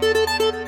Música